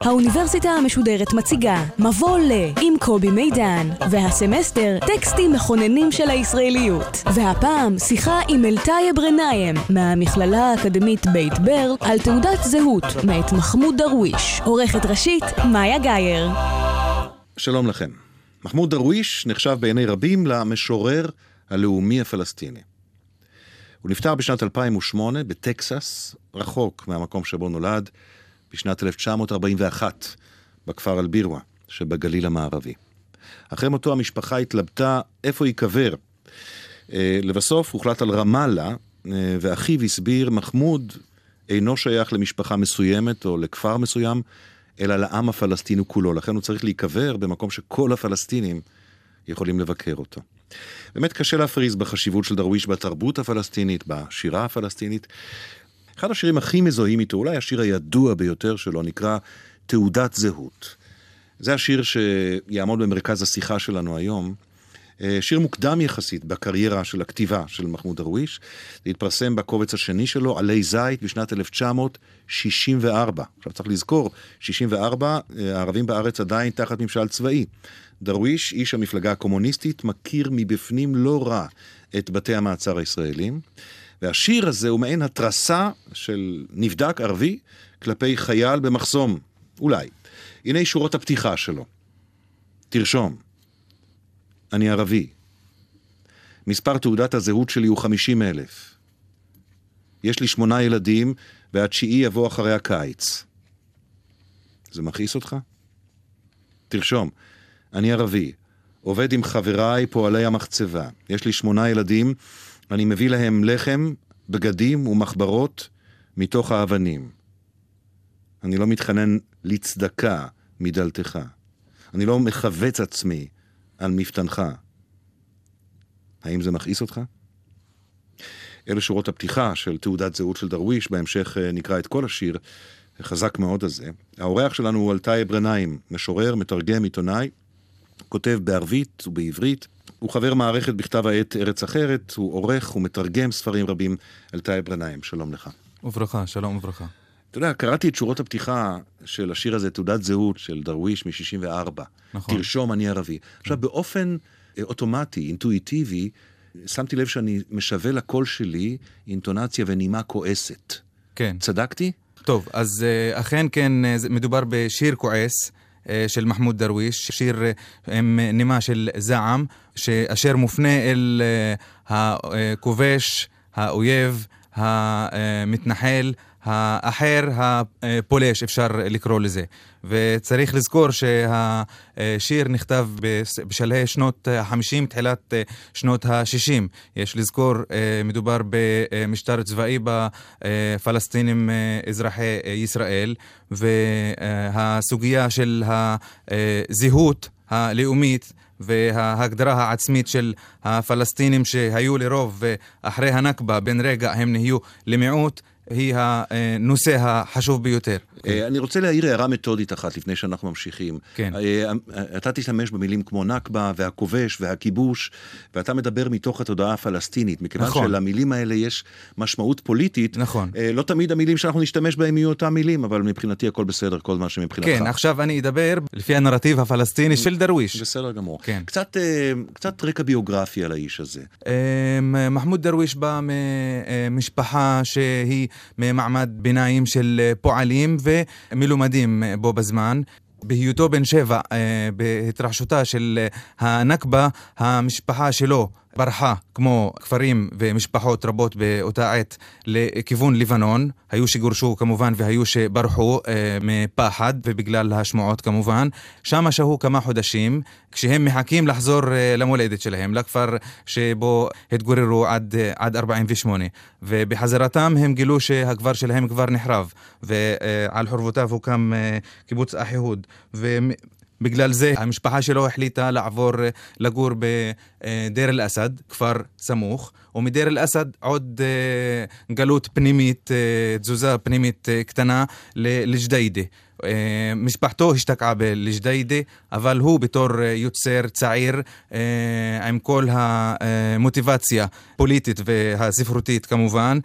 האוניברסיטה המשודרת מציגה מבוא ל עם קובי מידן, והסמסטר טקסטים מכוננים של הישראליות. והפעם שיחה עם אלטייב ע'נאיים מהמכללה האקדמית בית ברל על תעודת זהות מאת מחמוד דרוויש, עורכת ראשית מאיה גאייר. שלום לכם. מחמוד דרוויש נחשב בעיני רבים למשורר הלאומי הפלסטיני. הוא נפטר בשנת 2008 בטקסס, רחוק מהמקום שבו נולד, בשנת 1941, בכפר אל-בירווה שבגליל המערבי. אחרי מותו המשפחה התלבטה איפה ייקבר. אה, לבסוף הוחלט על רמאללה, אה, ואחיו הסביר, מחמוד אינו שייך למשפחה מסוימת או לכפר מסוים, אלא לעם הפלסטיני כולו. לכן הוא צריך להיקבר במקום שכל הפלסטינים יכולים לבקר אותו. באמת קשה להפריז בחשיבות של דרוויש בתרבות הפלסטינית, בשירה הפלסטינית. אחד השירים הכי מזוהים איתו, אולי השיר הידוע ביותר שלו, נקרא תעודת זהות. זה השיר שיעמוד במרכז השיחה שלנו היום. אה, שיר מוקדם יחסית בקריירה של הכתיבה של מחמוד דרוויש. זה התפרסם בקובץ השני שלו, עלי זית, בשנת 1964. עכשיו צריך לזכור, 64, אה, הערבים בארץ עדיין תחת ממשל צבאי. דרוויש, איש המפלגה הקומוניסטית, מכיר מבפנים לא רע את בתי המעצר הישראלים. והשיר הזה הוא מעין התרסה של נבדק ערבי כלפי חייל במחסום, אולי. הנה שורות הפתיחה שלו. תרשום, אני ערבי. מספר תעודת הזהות שלי הוא חמישים אלף. יש לי שמונה ילדים, והתשיעי יבוא אחרי הקיץ. זה מכעיס אותך? תרשום, אני ערבי, עובד עם חבריי פועלי המחצבה. יש לי שמונה ילדים, אני מביא להם לחם, בגדים ומחברות מתוך האבנים. אני לא מתחנן לצדקה מדלתך. אני לא מכווץ עצמי על מפתנך. האם זה מכעיס אותך? אלה שורות הפתיחה של תעודת זהות של דרוויש, בהמשך אה, נקרא את כל השיר, חזק מאוד הזה. האורח שלנו הוא אלטאי ברנאים, משורר, מתרגם, עיתונאי, כותב בערבית ובעברית. הוא חבר מערכת בכתב העת ארץ אחרת, הוא עורך ומתרגם ספרים רבים. אלטאי ברנאים, שלום לך. וברכה, שלום וברכה. אתה יודע, קראתי את שורות הפתיחה של השיר הזה, תעודת זהות של דרוויש מ-64. נכון. תרשום, אני ערבי. עכשיו, באופן אה, אוטומטי, אינטואיטיבי, שמתי לב שאני משווה לקול שלי אינטונציה ונימה כועסת. כן. צדקתי? טוב, אז אה, אכן כן, אה, מדובר בשיר כועס. של מחמוד דרוויש, שיר עם נימה של זעם, אשר מופנה אל הכובש, האויב, המתנחל, האחר הפולש, אפשר לקרוא לזה. וצריך לזכור שהשיר נכתב בשלהי שנות ה-50, תחילת שנות ה-60. יש לזכור, מדובר במשטר צבאי בפלסטינים אזרחי ישראל, והסוגיה של הזהות הלאומית וההגדרה העצמית של הפלסטינים שהיו לרוב ואחרי הנכבה בן רגע הם נהיו למיעוט היא הנושא החשוב ביותר. אה, אני רוצה להעיר הערה מתודית אחת לפני שאנחנו ממשיכים. כן. אה, אה, אתה תשתמש במילים כמו נכבה והכובש והכיבוש, ואתה מדבר מתוך התודעה הפלסטינית, מכיוון נכון. שלמילים האלה יש משמעות פוליטית. נכון. לא תמיד המילים שאנחנו נשתמש בהם יהיו אותם מילים, אבל מבחינתי הכל בסדר, כל מה שמבחינתך. כן, עכשיו אני אדבר לפי הנרטיב הפלסטיני של דרוויש. בסדר גמור. כן. קצת, קצת רקע ביוגרפי על האיש הזה. מחמוד דרוויש בא ממשפחה שהיא ממעמד ביניים של פועלים. ומלומדים בו בזמן. בהיותו בן שבע, אה, בהתרחשותה של הנכבה, המשפחה שלו ברחה, כמו כפרים ומשפחות רבות באותה עת, לכיוון לבנון. היו שגורשו כמובן והיו שברחו אה, מפחד ובגלל השמועות כמובן. שם שהו כמה חודשים, כשהם מחכים לחזור אה, למולדת שלהם, לכפר שבו התגוררו עד, אה, עד 48. ובחזרתם הם גילו שהכפר שלהם כבר נחרב, ועל חורבותיו הוקם אה, קיבוץ אחיהוד. בגלל זה המשפחה שלו החליטה לעבור אה, לגור אה, דיר אל-אסד, כפר סמוך, ומדיר אל-אסד עוד אה, גלות פנימית, אה, תזוזה פנימית קטנה לג'דיידה. משפחתו השתקעה בלג'דיידה, אבל הוא בתור יוצר צעיר עם כל המוטיבציה הפוליטית והספרותית כמובן,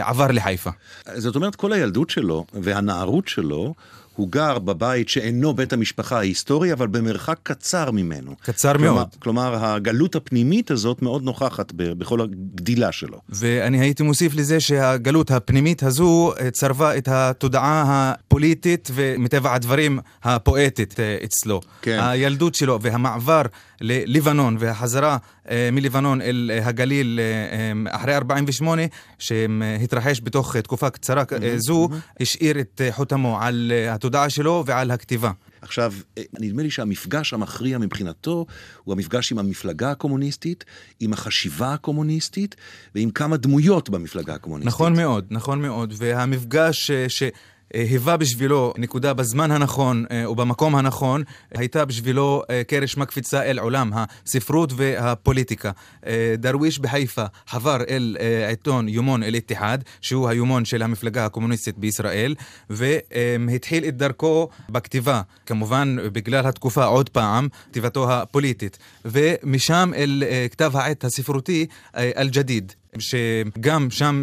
עבר לחיפה. זאת אומרת, כל הילדות שלו והנערות שלו הוא גר בבית שאינו בית המשפחה ההיסטורי, אבל במרחק קצר ממנו. קצר כלומר, מאוד. כלומר, הגלות הפנימית הזאת מאוד נוכחת בכל הגדילה שלו. ואני הייתי מוסיף לזה שהגלות הפנימית הזו אה, צרבה את התודעה הפוליטית ומטבע הדברים הפואטית אה, אצלו. כן. הילדות שלו והמעבר ללבנון והחזרה מלבנון אל הגליל אחרי 48, שהתרחש בתוך תקופה קצרה זו, השאיר את חותמו על התודעה. שלו ועל הכתיבה. עכשיו, אה, נדמה לי שהמפגש המכריע מבחינתו הוא המפגש עם המפלגה הקומוניסטית, עם החשיבה הקומוניסטית ועם כמה דמויות במפלגה הקומוניסטית. נכון מאוד, נכון מאוד. והמפגש אה, ש... אה, היווה בשבילו נקודה בזמן הנכון אה, ובמקום הנכון, הייתה בשבילו אה, קרש מקפיצה אל עולם הספרות והפוליטיקה. דרוויש בחיפה חבר אל עיתון יומון אל-איתיחד, שהוא היומון של המפלגה הקומוניסטית בישראל, והתחיל את דרכו בכתיבה, כמובן בגלל התקופה עוד פעם, כתיבתו הפוליטית, ומשם אל כתב העת הספרותי אל-ג'דיד. שגם שם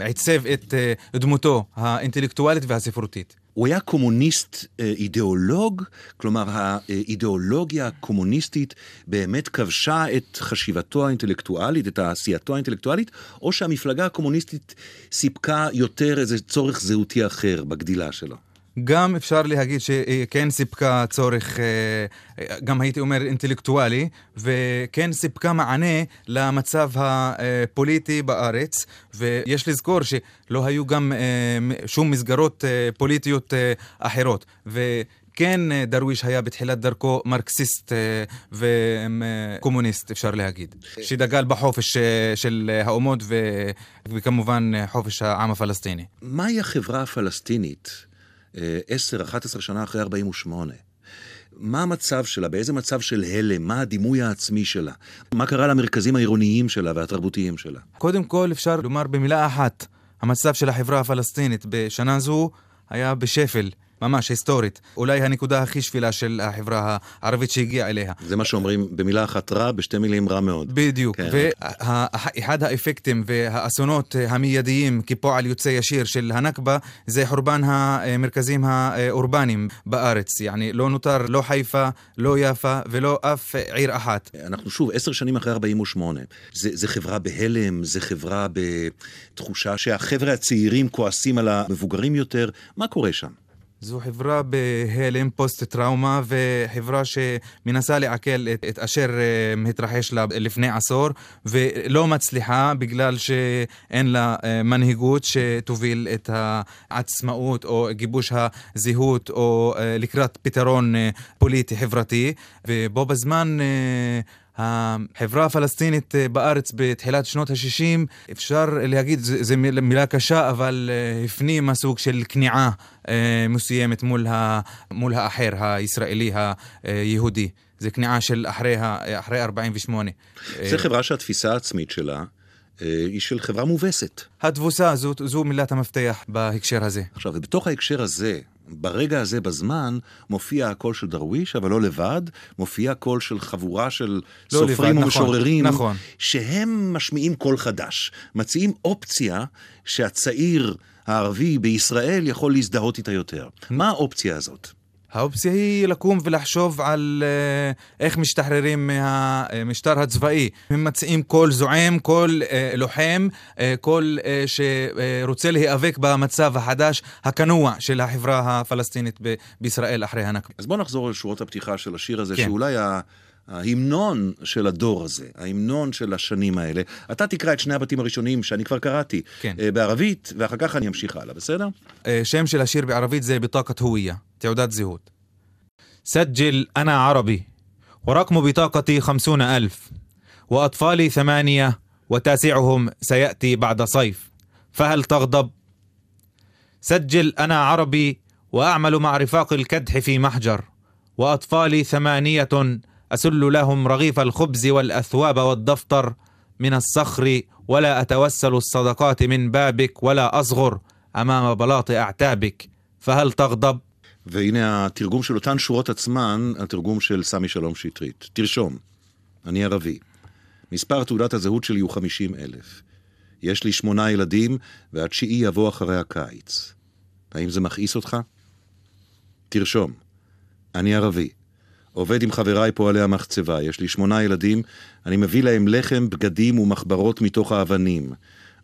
עיצב את אה, דמותו האינטלקטואלית והספרותית. הוא היה קומוניסט אה, אידיאולוג, כלומר האידיאולוגיה הקומוניסטית באמת כבשה את חשיבתו האינטלקטואלית, את עשייתו האינטלקטואלית, או שהמפלגה הקומוניסטית סיפקה יותר איזה צורך זהותי אחר בגדילה שלו? גם אפשר להגיד שכן סיפקה צורך, אה, גם הייתי אומר אינטלקטואלי, וכן סיפקה מענה למצב הפוליטי בארץ, ויש לזכור שלא היו גם אה, שום מסגרות אה, פוליטיות אחרות. ו... כן, דרוויש היה בתחילת דרכו מרקסיסט וקומוניסט, אפשר להגיד, שדגל בחופש של האומות וכמובן חופש העם הפלסטיני. מהי החברה הפלסטינית 10-11 שנה אחרי 48. מה המצב שלה? באיזה מצב של הלם? מה הדימוי העצמי שלה? מה קרה למרכזים העירוניים שלה והתרבותיים שלה? קודם כל אפשר לומר במילה אחת, המצב של החברה הפלסטינית בשנה זו היה בשפל. ממש היסטורית. אולי הנקודה הכי שפילה של החברה הערבית שהגיעה אליה. זה מה שאומרים במילה אחת רע, בשתי מילים רע מאוד. בדיוק. כן. ואחד האפקטים והאסונות המיידיים כפועל יוצא ישיר של הנכבה, זה חורבן המרכזים האורבניים בארץ. יעני, לא נותר לא חיפה, לא יפה ולא אף עיר אחת. אנחנו שוב, עשר שנים אחרי 48. זה, זה חברה בהלם, זה חברה בתחושה שהחבר'ה הצעירים כועסים על המבוגרים יותר. מה קורה שם? זו חברה בהלם פוסט-טראומה וחברה שמנסה לעכל את, את אשר התרחש לה לפני עשור ולא מצליחה בגלל שאין לה uh, מנהיגות שתוביל את העצמאות או גיבוש הזהות או uh, לקראת פתרון uh, פוליטי חברתי. ובו בזמן החברה הפלסטינית אה, בארץ בתחילת שנות ה-60, אפשר להגיד, זו מילה קשה, אבל אה, הפנימה סוג של כניעה אה, מסוימת מול, ה, מול האחר, הישראלי היהודי. זה כניעה של אחרי, אחרי 48. זו חברה שהתפיסה העצמית שלה היא של חברה מובסת. התבוסה, זו, זו מילת המפתח בהקשר הזה. עכשיו, ובתוך ההקשר הזה, ברגע הזה בזמן מופיע הקול של דרוויש, אבל לא לבד, מופיע הקול של חבורה של לא סופרים לבד, ומשוררים, נכון, נכון. שהם משמיעים קול חדש, מציעים אופציה שהצעיר הערבי בישראל יכול להזדהות איתה יותר. מה האופציה הזאת? האופציה היא לקום ולחשוב על אה, איך משתחררים מהמשטר הצבאי. הם מציעים קול זועם, קול אה, לוחם, אה, קול שרוצה להיאבק במצב החדש, הכנוע של החברה הפלסטינית בישראל אחרי הנכבה. אז בואו נחזור לשורות הפתיחה של השיר הזה, כן. שאולי ה... ההמנון של הדור הזה, ההמנון של השנים האלה. אתה תקרא את שני הבתים הראשונים שאני כבר קראתי כן. בערבית, ואחר כך אני אמשיך הלאה, בסדר? שם של השיר בערבית זה בטאקת הוויה. تودات زهود سجل أنا عربي ورقم بطاقتي خمسون ألف وأطفالي ثمانية وتاسعهم سيأتي بعد صيف فهل تغضب؟ سجل أنا عربي وأعمل مع رفاق الكدح في محجر وأطفالي ثمانية أسل لهم رغيف الخبز والأثواب والدفتر من الصخر ولا أتوسل الصدقات من بابك ولا أصغر أمام بلاط أعتابك فهل تغضب؟ והנה התרגום של אותן שורות עצמן, התרגום של סמי שלום שטרית. תרשום, אני ערבי. מספר תעודת הזהות שלי הוא 50 אלף. יש לי שמונה ילדים, והתשיעי יבוא אחרי הקיץ. האם זה מכעיס אותך? תרשום, אני ערבי. עובד עם חבריי פועלי המחצבה, יש לי שמונה ילדים, אני מביא להם לחם, בגדים ומחברות מתוך האבנים.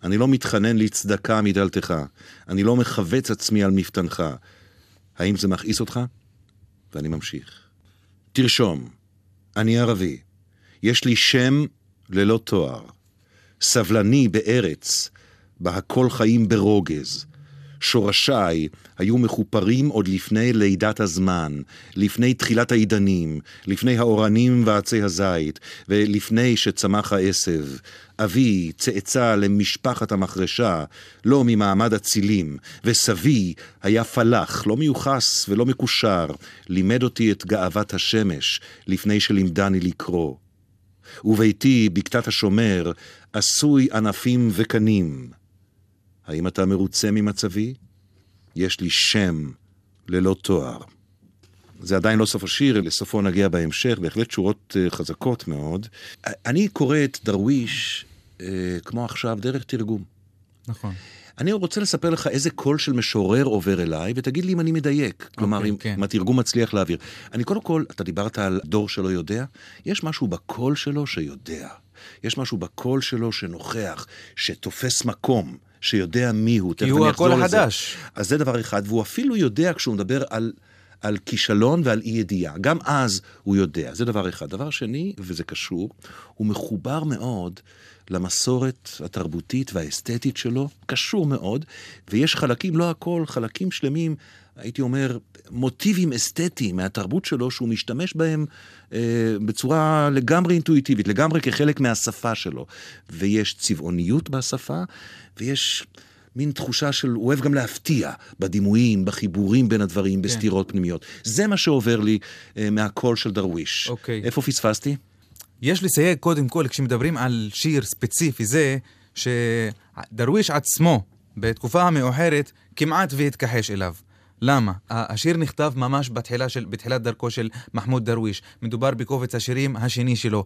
אני לא מתחנן לצדקה מדלתך, אני לא מכווץ עצמי על מפתנך. האם זה מכעיס אותך? ואני ממשיך. תרשום, אני ערבי. יש לי שם ללא תואר. סבלני בארץ, בה הכל חיים ברוגז. שורשיי היו מחופרים עוד לפני לידת הזמן, לפני תחילת העידנים, לפני האורנים ועצי הזית, ולפני שצמח העשב. אבי צאצא למשפחת המחרשה, לא ממעמד אצילים, וסבי היה פלח, לא מיוחס ולא מקושר, לימד אותי את גאוות השמש, לפני שלימדני לקרוא. וביתי, בקתת השומר, עשוי ענפים וקנים. האם אתה מרוצה ממצבי? יש לי שם ללא תואר. זה עדיין לא סוף השיר, לסופו נגיע בהמשך, בהחלט שורות אה, חזקות מאוד. אני קורא את דרוויש, אה, כמו עכשיו, דרך תרגום. נכון. אני רוצה לספר לך איזה קול של משורר עובר אליי, ותגיד לי אם אני מדייק. Okay, כלומר, אם, כן. אם התרגום מצליח להעביר. אני קודם כל, אתה דיברת על דור שלא יודע, יש משהו בקול שלו שיודע. יש משהו בקול שלו שנוכח, שתופס מקום. שיודע מי הוא. כי הוא הקול החדש. אז זה דבר אחד, והוא אפילו יודע כשהוא מדבר על... על כישלון ועל אי ידיעה. גם אז הוא יודע, זה דבר אחד. דבר שני, וזה קשור, הוא מחובר מאוד למסורת התרבותית והאסתטית שלו, קשור מאוד, ויש חלקים, לא הכל, חלקים שלמים, הייתי אומר, מוטיבים אסתטיים מהתרבות שלו, שהוא משתמש בהם אה, בצורה לגמרי אינטואיטיבית, לגמרי כחלק מהשפה שלו. ויש צבעוניות בשפה, ויש... מין תחושה של, הוא אוהב גם להפתיע בדימויים, בחיבורים בין הדברים, כן. בסתירות פנימיות. זה מה שעובר לי אה, מהקול של דרוויש. אוקיי. איפה פספסתי? יש לסייג קודם כל, כשמדברים על שיר ספציפי זה, שדרוויש עצמו, בתקופה המאוחרת, כמעט והתכחש אליו. למה? השיר נכתב ממש בתחילה של, בתחילת דרכו של מחמוד דרוויש. מדובר בקובץ השירים השני שלו,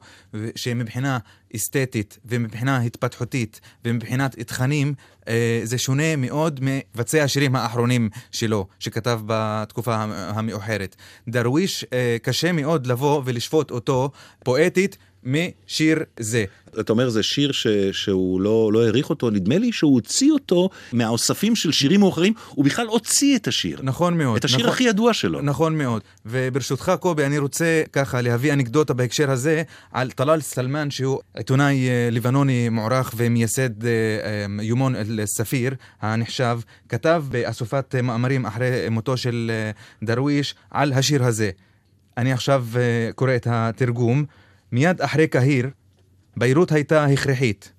שמבחינה אסתטית ומבחינה התפתחותית ומבחינת תכנים, אה, זה שונה מאוד מבצעי השירים האחרונים שלו, שכתב בתקופה המאוחרת. דרוויש, אה, קשה מאוד לבוא ולשפוט אותו פואטית. משיר זה. אתה אומר, זה שיר ש, שהוא לא, לא העריך אותו, נדמה לי שהוא הוציא אותו מהאוספים של שירים מאוחרים, הוא בכלל הוציא את השיר. נכון מאוד. את השיר נכון, הכי ידוע שלו. נכון מאוד. וברשותך, קובי, אני רוצה ככה להביא אנקדוטה בהקשר הזה על טלאל סלמן, שהוא עיתונאי אה, לבנוני מוערך ומייסד אה, אה, יומון אל-ספיר הנחשב, כתב באסופת מאמרים אחרי מותו של דרוויש על השיר הזה. אני עכשיו קורא את התרגום. מיד אחרי קהיר, ביירות הייתה הכרחית,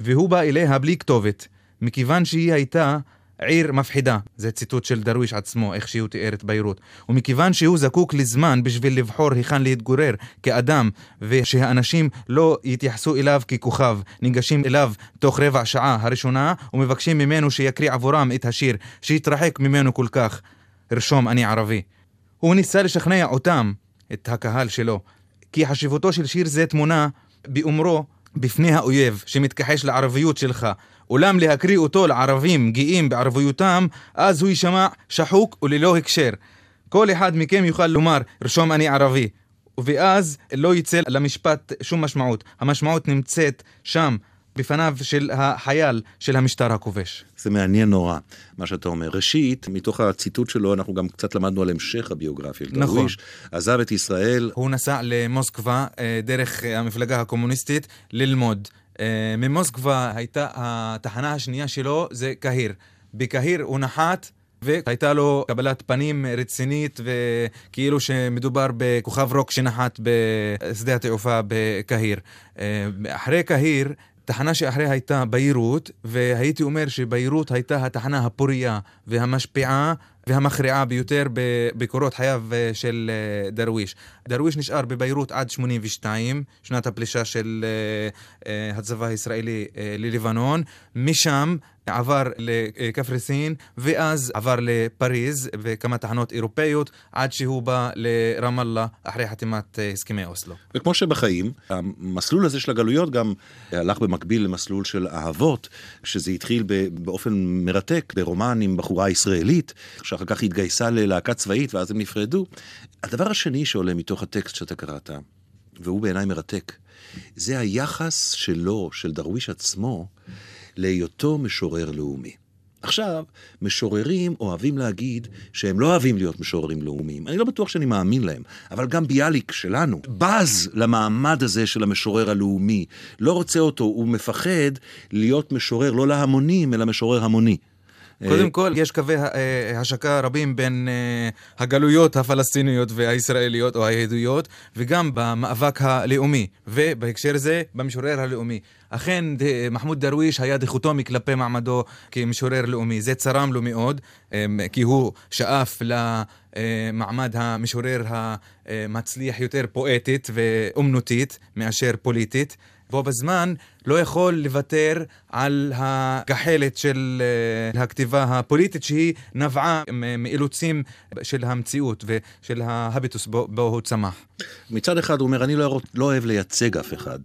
והוא בא אליה בלי כתובת, מכיוון שהיא הייתה עיר מפחידה, זה ציטוט של דרוויש עצמו, איך שהוא תיאר את ביירות. ומכיוון שהוא זקוק לזמן בשביל לבחור היכן להתגורר כאדם, ושהאנשים לא יתייחסו אליו ככוכב, ניגשים אליו תוך רבע שעה הראשונה, ומבקשים ממנו שיקריא עבורם את השיר, שיתרחק ממנו כל כך. רשום אני ערבי. הוא ניסה לשכנע אותם, את הקהל שלו, כי חשיבותו של שיר זה תמונה באומרו בפני האויב שמתכחש לערביות שלך. אולם להקריא אותו לערבים גאים בערביותם, אז הוא יישמע שחוק וללא הקשר. כל אחד מכם יוכל לומר, רשום אני ערבי. ואז לא יצא למשפט שום משמעות. המשמעות נמצאת שם, בפניו של החייל של המשטר הכובש. זה מעניין נורא, מה שאתה אומר. ראשית, מתוך הציטוט שלו, אנחנו גם קצת למדנו על המשך הביוגרפיה. נכון. דרוויש עזב את ישראל. הוא נסע למוסקבה אה, דרך אה, המפלגה הקומוניסטית ללמוד. אה, ממוסקבה הייתה התחנה השנייה שלו, זה קהיר. בקהיר הוא נחת. והייתה לו קבלת פנים רצינית וכאילו שמדובר בכוכב רוק שנחת בשדה התעופה בקהיר. אחרי קהיר תחנה שאחריה הייתה ביירות, והייתי אומר שביירות הייתה התחנה הפורייה והמשפיעה והמכריעה ביותר בקורות חייו אה, של אה, דרוויש. דרוויש נשאר בביירות עד 82, שנת הפלישה של אה, הצבא הישראלי ללבנון. משם עבר לקפריסין, ואז עבר לפריז וכמה תחנות אירופאיות, עד שהוא בא לרמאללה אחרי חתימת הסכמי אוסלו. וכמו שבחיים, המסלול הזה של הגלויות גם הלך במקביל למסלול של אהבות, שזה התחיל באופן מרתק ברומן עם בחורה ישראלית, שאחר כך התגייסה ללהקה צבאית ואז הם נפרדו. הדבר השני שעולה מתוך הטקסט שאתה קראת, והוא בעיניי מרתק, זה היחס שלו, של דרוויש עצמו, להיותו משורר לאומי. עכשיו, משוררים אוהבים להגיד שהם לא אוהבים להיות משוררים לאומיים. אני לא בטוח שאני מאמין להם, אבל גם ביאליק שלנו בז למעמד הזה של המשורר הלאומי. לא רוצה אותו, הוא מפחד להיות משורר לא להמונים, אלא משורר המוני. קודם כל, יש קווי אה, השקה רבים בין אה, הגלויות הפלסטיניות והישראליות או היהודיות, וגם במאבק הלאומי, ובהקשר זה, במשורר הלאומי. אכן, מחמוד דרוויש היה דיכוטומי כלפי מעמדו כמשורר לאומי. זה צרם לו מאוד, אמ, כי הוא שאף למעמד המשורר המצליח יותר פואטית ואומנותית מאשר פוליטית. בו בזמן לא יכול לוותר על הגחלת של אה, הכתיבה הפוליטית שהיא נבעה מאילוצים של המציאות ושל ההביטוס בו, בו הוא צמח. מצד אחד הוא אומר, אני לא, לא אוהב לייצג אף אחד.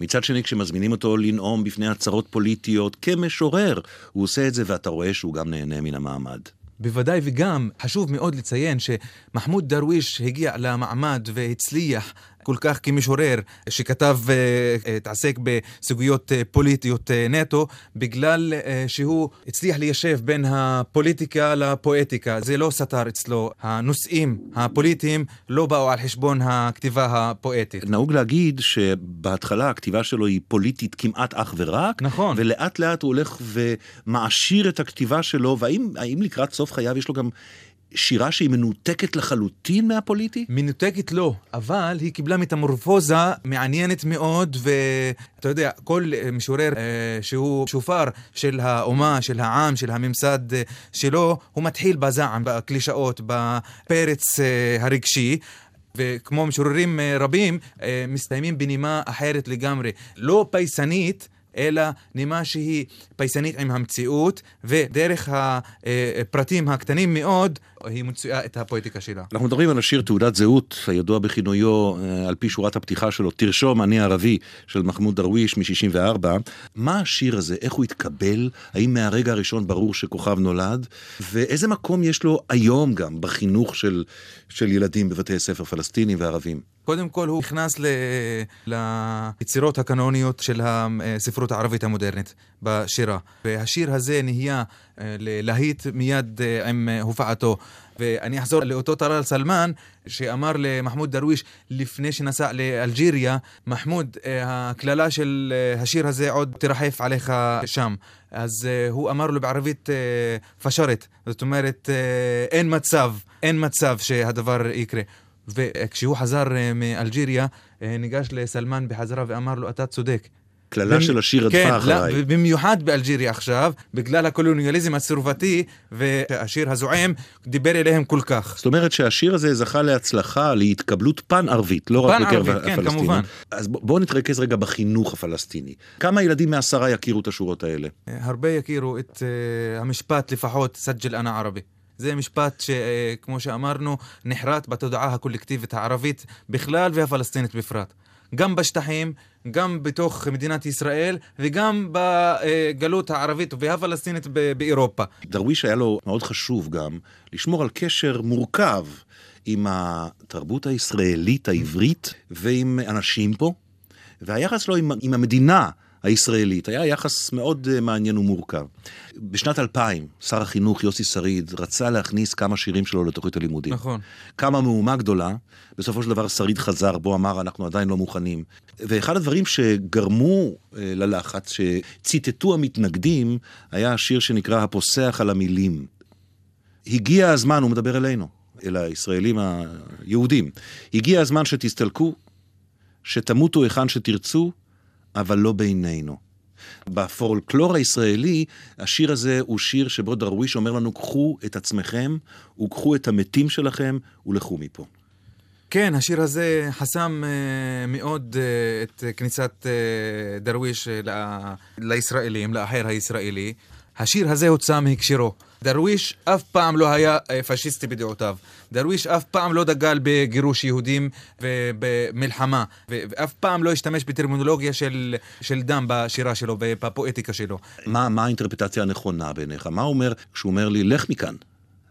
מצד שני, כשמזמינים אותו לנאום בפני הצהרות פוליטיות כמשורר, הוא עושה את זה ואתה רואה שהוא גם נהנה מן המעמד. בוודאי וגם חשוב מאוד לציין שמחמוד דרוויש הגיע למעמד והצליח כל כך כמשורר שכתב, אה, התעסק בסוגיות אה, פוליטיות אה, נטו, בגלל שהוא הצליח ליישב בין הפוליטיקה לפואטיקה. זה לא סתר אצלו. הנושאים הפוליטיים לא באו על חשבון הכתיבה הפואטית. נהוג להגיד שבהתחלה הכתיבה שלו היא פוליטית כמעט אך ורק, נכון. ולאט לאט הוא הולך ומעשיר את הכתיבה שלו, והאם לקראת סוף חייו יש לו גם שירה שהיא מנותקת לחלוטין מהפוליטי? מנותקת לא, אבל היא קיבלה מטמורפוזה מעניינת מאוד, ואתה יודע, כל משורר אה, שהוא שופר של האומה, של העם, של הממסד אה, שלו, הוא מתחיל בזעם, בקלישאות, בפרץ אה, הרגשי. וכמו משוררים אה, רבים, אה, מסתיימים בנימה אחרת לגמרי. לא פייסנית, אלא נימה שהיא פייסנית עם המציאות, ודרך הפרטים הקטנים מאוד, היא מוציאה את הפואטיקה שלה. אנחנו מדברים על השיר תעודת זהות, הידוע בכינויו אה, על פי שורת הפתיחה שלו, תרשום אני ערבי, של מחמוד דרוויש מ-64. מה השיר הזה, איך הוא התקבל, האם מהרגע הראשון ברור שכוכב נולד, ואיזה מקום יש לו היום גם בחינוך של, של ילדים בבתי ספר פלסטינים וערבים? קודם כל הוא נכנס ל... ליצירות הקנוניות של הספרות הערבית המודרנית בשירה. והשיר הזה נהיה אה, ללהיט מיד אה, עם הופעתו. ואני אחזור לאותו טלאל סלמן, שאמר למחמוד דרוויש לפני שנסע לאלג'יריה, מחמוד, אה, הקללה של השיר הזה עוד תרחף עליך שם. אז הוא אמר לו בערבית פשרת, זאת אומרת, אין מצב, אין מצב שהדבר יקרה. וכשהוא חזר מאלג'יריה, ניגש לסלמן בחזרה ואמר לו, אתה צודק. קללה. של השיר עדפה כן, אחריי. כן, במיוחד באלג'יריה עכשיו, בגלל הקולוניאליזם הצרפתי, והשיר הזועם דיבר אליהם כל כך. זאת אומרת שהשיר הזה זכה להצלחה, להתקבלות פן-ערבית, לא רק בקרב כן, הפלסטינים. כמובן. אז בואו נתרכז רגע בחינוך הפלסטיני. כמה ילדים מעשרה יכירו את השורות האלה? הרבה יכירו את uh, המשפט לפחות, סג'ל אנא ערבי. זה משפט שכמו שאמרנו, נחרט בתודעה הקולקטיבית הערבית בכלל והפלסטינית בפרט. גם בשטחים, גם בתוך מדינת ישראל וגם בגלות הערבית והפלסטינית באירופה. דרוויש היה לו מאוד חשוב גם לשמור על קשר מורכב עם התרבות הישראלית העברית ועם אנשים פה, והיחס שלו עם, עם המדינה. הישראלית. היה יחס מאוד uh, מעניין ומורכב. בשנת 2000, שר החינוך יוסי שריד רצה להכניס כמה שירים שלו לתוכנית הלימודים. נכון. קמה מהומה גדולה, בסופו של דבר שריד חזר, בו אמר, אנחנו עדיין לא מוכנים. ואחד הדברים שגרמו uh, ללחץ, שציטטו המתנגדים, היה השיר שנקרא הפוסח על המילים. הגיע הזמן, הוא מדבר אלינו, אל הישראלים היהודים, הגיע הזמן שתסתלקו, שתמותו היכן שתרצו, אבל לא בינינו. בפולקלור הישראלי, השיר הזה הוא שיר שבו דרוויש אומר לנו, קחו את עצמכם, וקחו את המתים שלכם, ולכו מפה. כן, השיר הזה חסם uh, מאוד uh, את כניסת uh, דרוויש לישראלים, לאחר הישראלי. השיר הזה הוצא מהקשרו. דרוויש אף פעם לא היה uh, פשיסטי בדעותיו. דרוויש אף פעם לא דגל בגירוש יהודים ובמלחמה, ואף פעם לא השתמש בטרמינולוגיה של, של דם בשירה שלו ובפואטיקה שלו. מה, מה האינטרפטציה הנכונה בעיניך? מה הוא אומר כשהוא אומר לי, לך מכאן?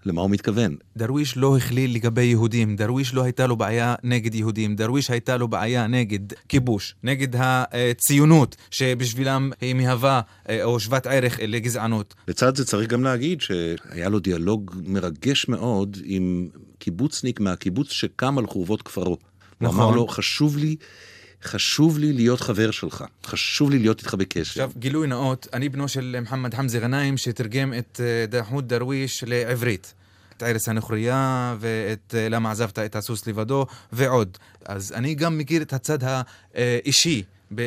למה הוא מתכוון? דרוויש לא הכליל לגבי יהודים, דרוויש לא הייתה לו בעיה נגד יהודים, דרוויש הייתה לו בעיה נגד כיבוש, נגד הציונות, שבשבילם היא מהווה אה, או שוות ערך לגזענות. לצד זה צריך גם להגיד שהיה לו דיאלוג מרגש מאוד עם קיבוצניק מהקיבוץ שקם על חורבות כפרו. נכון. הוא אמר לו, חשוב לי... חשוב לי להיות חבר שלך, חשוב לי להיות איתך בקשר. עכשיו, גילוי נאות, אני בנו של מוחמד חמזה גנאים, שתרגם את אה, דחמוד דרוויש לעברית. את ערש הנוכריה ואת אה, למה עזבת את הסוס לבדו ועוד. אז אני גם מכיר את הצד האישי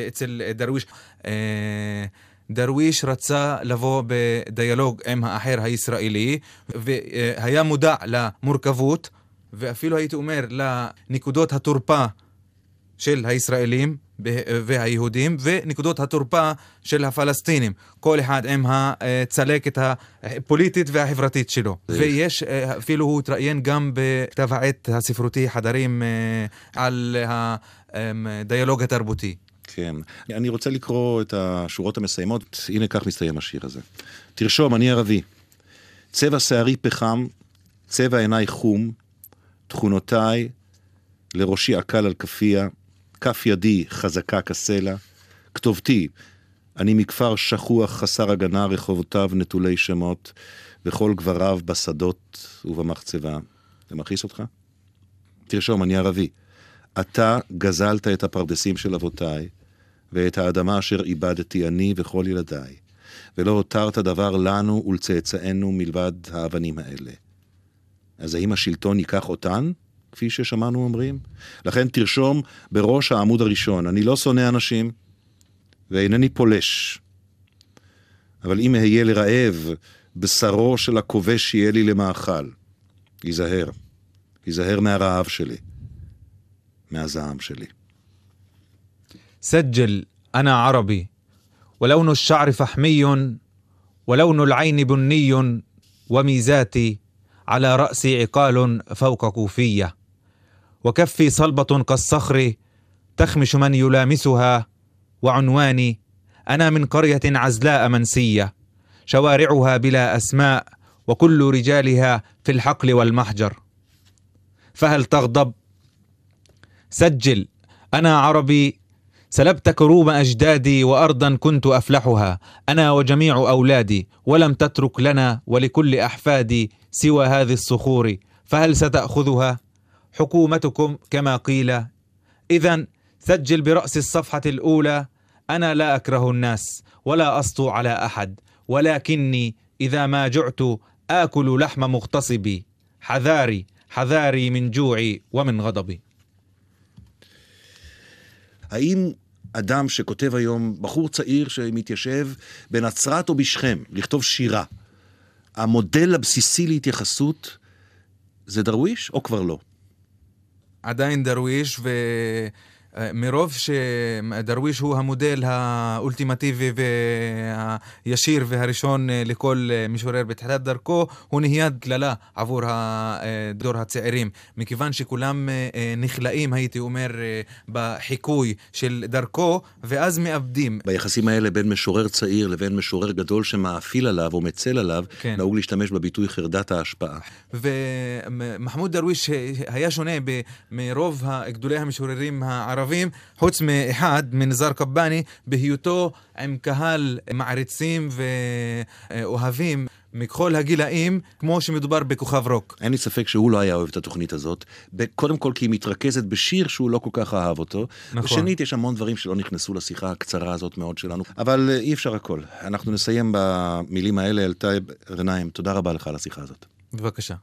אצל דרוויש. אה, דרוויש רצה לבוא בדיאלוג עם האחר הישראלי והיה מודע למורכבות ואפילו הייתי אומר לנקודות התורפה של הישראלים והיהודים ונקודות התורפה של הפלסטינים, כל אחד עם הצלקת הפוליטית והחברתית שלו. ויש, אפילו הוא התראיין גם בכתב העת הספרותי חדרים אה, על הדיאלוג התרבותי. כן. אני רוצה לקרוא את השורות המסיימות, הנה כך מסתיים השיר הזה. תרשום, אני ערבי. צבע שערי פחם, צבע עיניי חום, תכונותיי, לראשי עקל על כפיה, כף ידי חזקה כסלע, כתובתי, אני מכפר שכוח חסר הגנה, רחובותיו נטולי שמות, וכל גבריו בשדות ובמחצבה. זה מכעיס אותך? תרשום, אני ערבי. אתה גזלת את הפרדסים של אבותיי, ואת האדמה אשר איבדתי אני וכל ילדיי, ולא הותרת דבר לנו ולצאצאינו מלבד האבנים האלה. אז האם השלטון ייקח אותן? כפי ששמענו אומרים. לכן תרשום בראש העמוד הראשון, אני לא שונא אנשים ואינני פולש. אבל אם אהיה לרעב, בשרו של הכובש יהיה לי למאכל. היזהר, היזהר מהרעב שלי, מהזעם שלי. سجل أنا عربي ولون الشعر فحمي ولون العين بني وميزاتي على رأسي عقال فوق كوفيه وكفي صلبة كالصخر تخمش من يلامسها. وعنواني أنا من قرية عزلاء منسية شوارعها بلا أسماء وكل رجالها في الحقل والمحجر. فهل تغضب؟ سجل أنا عربي سلبت كروم أجدادي وأرضا كنت أفلحها. أنا وجميع أولادي ولم تترك لنا ولكل أحفادي سوى هذه الصخور فهل ستأخذها؟ حكومتكم كما قيل اذا سجل براس الصفحه الاولى انا لا اكره الناس ولا اسطو على احد ولكني اذا ما جعت اكل لحم مغتصبي حذاري حذاري من جوعي ومن غضبي האם אדם שכותב היום, בחור צעיר שמתיישב בנצרת או בשכם, לכתוב שירה, המודל הבסיסי להתייחסות זה דרוויש או כבר לא? עדיין דרוויש, ו... מרוב שדרוויש הוא המודל האולטימטיבי והישיר והראשון לכל משורר בתחילת דרכו, הוא נהיה קללה עבור הדור הצעירים, מכיוון שכולם נכלאים, הייתי אומר, בחיקוי של דרכו, ואז מאבדים. ביחסים האלה בין משורר צעיר לבין משורר גדול שמאפיל עליו או מצל עליו, כן. נהוג להשתמש בביטוי חרדת ההשפעה. ומחמוד דרוויש היה שונה מרוב גדולי המשוררים הערבים. הערבים, חוץ מאחד, מנזר קבאני, בהיותו עם קהל מעריצים ואוהבים. מכל הגילאים, כמו שמדובר בכוכב רוק. אין לי ספק שהוא לא היה אוהב את התוכנית הזאת. קודם כל כי היא מתרכזת בשיר שהוא לא כל כך אהב אותו. נכון. ושנית, יש המון דברים שלא נכנסו לשיחה הקצרה הזאת מאוד שלנו. אבל אה, אי אפשר הכל. אנחנו נסיים במילים האלה. אלתאי רנאים, תודה רבה לך על השיחה הזאת. בבקשה.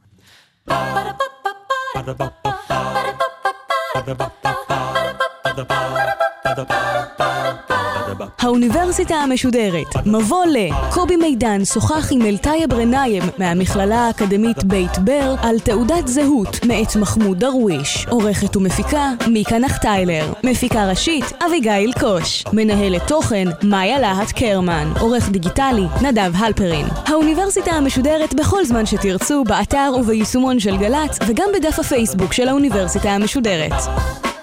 האוניברסיטה המשודרת, מבוא ל... קובי מידן שוחח עם אלתאיה ברנאיים מהמכללה האקדמית בית בר על תעודת זהות מאת מחמוד דרוויש. עורכת ומפיקה, מיקה נחטיילר. מפיקה ראשית, אביגיל קוש. מנהלת תוכן, מאיה להט קרמן. עורך דיגיטלי, נדב הלפרין. האוניברסיטה המשודרת בכל זמן שתרצו, באתר וביישומון של גל"צ, וגם בדף הפייסבוק של האוניברסיטה המשודרת.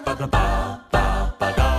Ba-da-ba. ba da.